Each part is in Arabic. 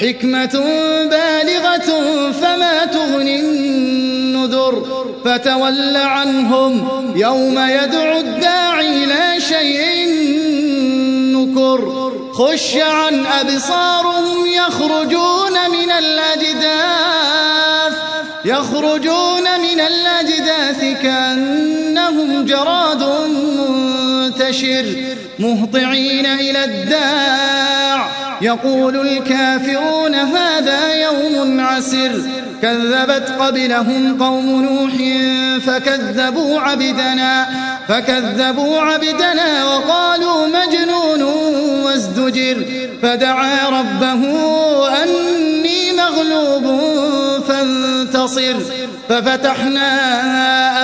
حكمة بالغة فما تغني النذر فتول عنهم يوم يدعو الداعي لا شيء نكر. خش عن أبصارهم يخرجون من الأجداث يخرجون من الأجداث كأنهم جراد منتشر مهطعين إلى الداع يقول الكافرون هذا يوم عسر. كذبت قبلهم قوم نوح فكذبوا عبدنا فكذبوا عبدنا وقالوا مجنون وازدجر. فدعا ربه أني مغلوب فانتصر. ففتحنا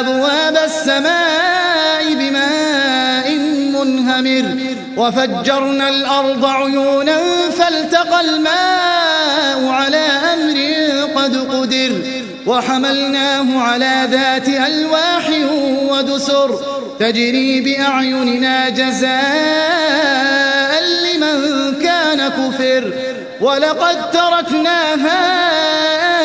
أبواب السماء بماء منهمر. وفجرنا الأرض عيونا فالتقى الماء على أمر قد قدر وحملناه على ذات ألواح ودسر تجري بأعيننا جزاء لمن كان كفر ولقد تركناها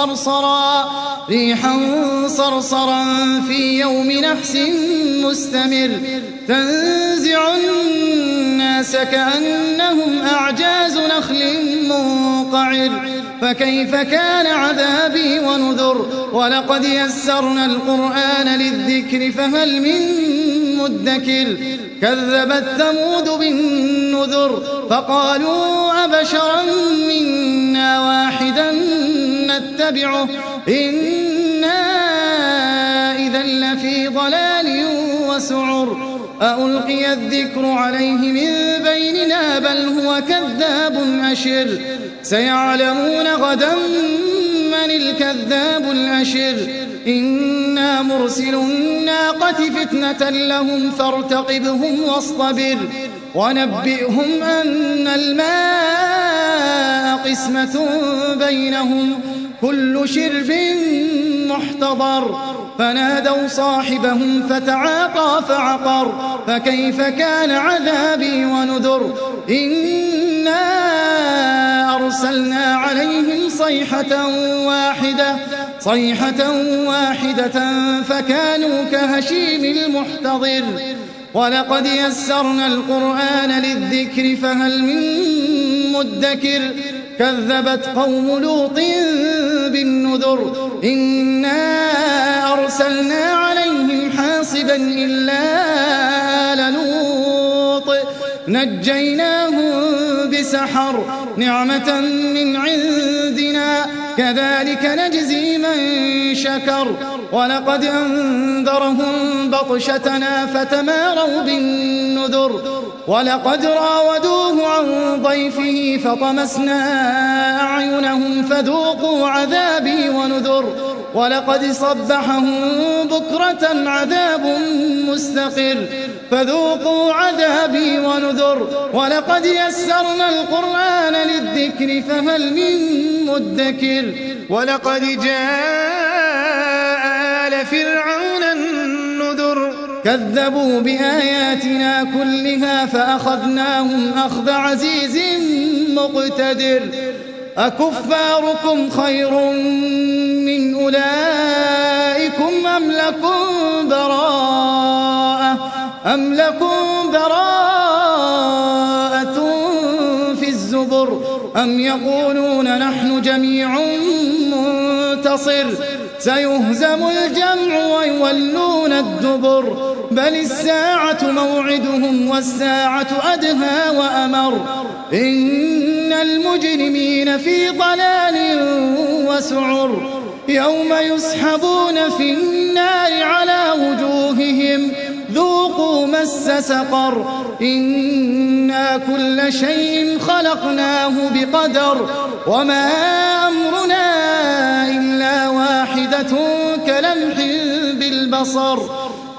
صرصرا ريحا صرصرا في يوم نحس مستمر. تنزع الناس كأنهم أعجاز نخل منقعر. فكيف كان عذابي ونذر؟ ولقد يسرنا القرآن للذكر فهل من مدكر؟ كذبت ثمود بالنذر فقالوا أبشرا منا واحدا نتبعه. إنا إذا لفي ضلال وسعر. ألقي الذكر عليه من بيننا بل هو كذاب أشر. سيعلمون غدا من الكذاب الأشر. إنا مرسل الناقة فتنة لهم فارتقبهم واصطبر. ونبئهم أن الماء قسمة بينهم. كل شرب محتضر. فنادوا صاحبهم فتعاطى فعقر. فكيف كان عذابي ونذر؟ إنا أرسلنا عليهم صيحة واحدة. صيحة واحدة فكانوا كهشيم المحتضر. ولقد يسرنا القرآن للذكر فهل من مدكر؟ كذبت قوم لوط بالنذر. إنا أرسلنا عليهم حاصبا إلا لنوط نجيناهم بسحر نعمة من عندنا. كذلك نجزي من شكر. ولقد أنذرهم بطشتنا فتماروا بالنذر. ولقد راودوه عن ضيفه فطمسنا أعينهم فذوقوا عذابي ونذر. ولقد صبحهم بكرة عذاب مستقر فذوقوا عذابي ونذر. ولقد يسرنا القرآن للذكر فهل من مدكر. ولقد جاء كذبوا بآياتنا كلها فأخذناهم أخذ عزيز مقتدر. أكفاركم خير من أولئكم أم لكم براءة؟ أم لكم براءة في الزبر؟ أم يقولون نحن جميع منتصر؟ سيهزم الجمع ويولون الدبر. بل الساعة موعدهم والساعة أدهى وأمر. إن المجرمين في ضلال وسعر. يوم يسحبون في النار على وجوههم. ذوقوا مس سقر. إنا كل شيء خلقناه بقدر. وما أمرنا إلا واحدة كلمح بالبصر.